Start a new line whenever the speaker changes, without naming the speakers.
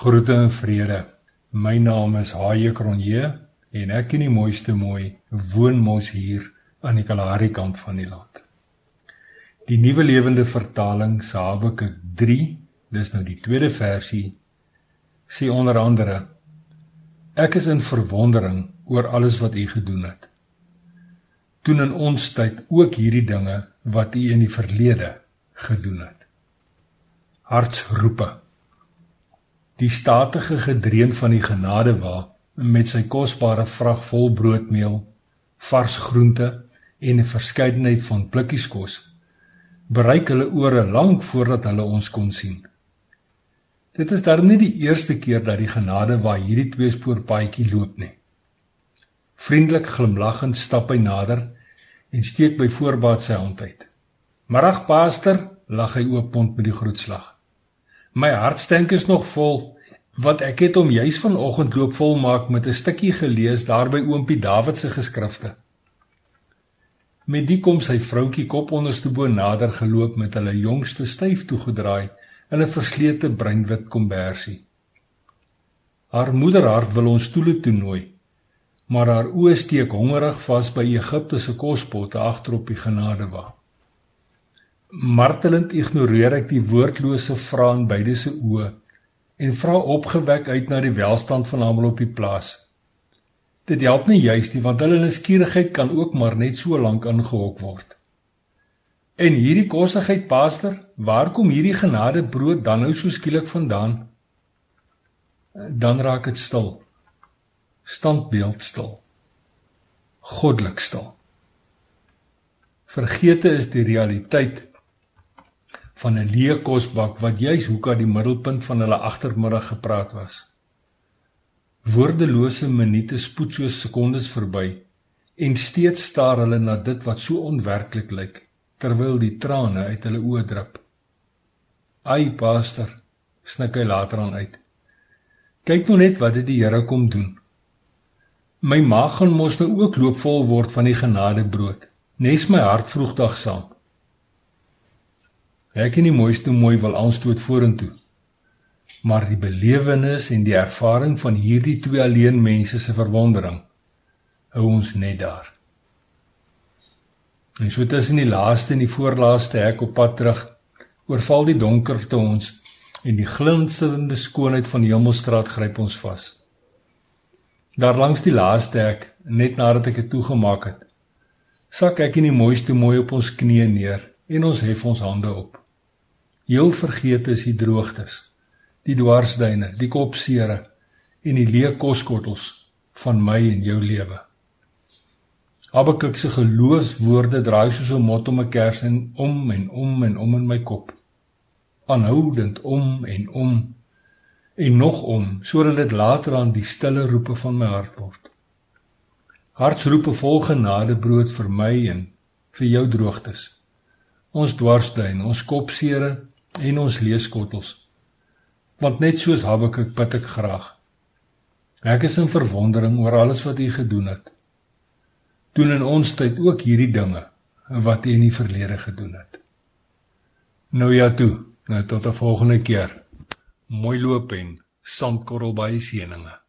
Groete en vrede. My naam is Haie Kronje en ek in die mooiste mooi woon mos hier aan die Kalahari kant van die land. Die nuwe lewende vertaling Habakuk 3, dis nou die tweede versie, sê onder andere: Ek is in verwondering oor alles wat U gedoen het. Doen in ons tyd ook hierdie dinge wat U in die verlede gedoen het. Hartsroepe Die statige gedreun van die genadewa met sy kosbare vrag vol broodmeel, vars groente en 'n verskeidenheid van blikkies kos bereik hulle ore lank voordat hulle ons kon sien. Dit is darm nie die eerste keer dat die genadewa hierdie tweespoorpaadjie loop nie. Vriendelik glimlaggend stap hy nader en steek by voorbaat sy hand uit. "Middag, paaster," lag hy oopmond met die groetslag. My hartstenk is nog vol want ek het hom juis vanoggend loop volmaak met 'n stukkie gelees daar by oompie Dawid se geskrifte. Met die kom sy vroutjie kop onderste bo nader geloop met hulle jongste styf toegedraai in 'n verslete breinwit kombersie. Haar moederhart wil ons stoele toe nooi, maar haar oë steek hongerig vas by Egipte se kospotte agter op die genadewag. Martelend ignoreer ek die woordlose vrae in beide se oë en vra opgewek uit na die welstand van almal op die plaas. Dit help nie juis nie want hulle nuuskierigheid kan ook maar net so lank ingehok word. En hierdie kossigheid, pastor, waar kom hierdie genade brood dan nou so skielik vandaan? Dan raak dit stil. Standbeeld stil. Goddelik stil. Vergete is die realiteit van 'n leë kosbak wat juis hoeka die middelpunt van hulle agtermiddag gepraat was. Woordelose minute spoed soos sekondes verby en steeds staar hulle na dit wat so onwerklik lyk terwyl die trane uit hulle oë drup. Ai pastor, snik hy later aan uit. Kyk nou net wat dit die Here kom doen. My maag gaan mos nou ook loopvol word van die genadebrood. Nes my hart vroegdag saam. Ek en die mooiste mooi wil aanstoot vorentoe. Maar die belewenis en die ervaring van hierdie twee alleen mense se verwondering hou ons net daar. En so tussen die laaste en die voorlaaste hek op pad terug, oorval die donkerte ons en die glinsterende skoonheid van die Hemelstraat gryp ons vas. Daar langs die laaste hek, net nadat ek dit toegemaak het, sak ek en die mooiste mooi op ons knieë neer en ons hef ons hande op. Heel vergeet is die droogtes, die dwarsduine, die kopsere en die leë koskottels van my en jou lewe. Habakuk se geloofswoorde draai soos 'n mot om 'n kers en om en om en om in my kop. Aanhoudend om en om en nog om sodat dit later aan die stille roepe van my hart word. Hartsroepe vol genade brood vir my en vir jou droogtes. Ons dwarsduin, ons kopsere en ons leeskottels. Want net soos Habakuk bid ek graag. Ek is in verwondering oor alles wat U gedoen het. Doen in ons tyd ook hierdie dinge wat U in die verlede gedoen het. Nou ja toe, nou tot 'n volgende keer. Mooi loop en sandkorrel by seëninge.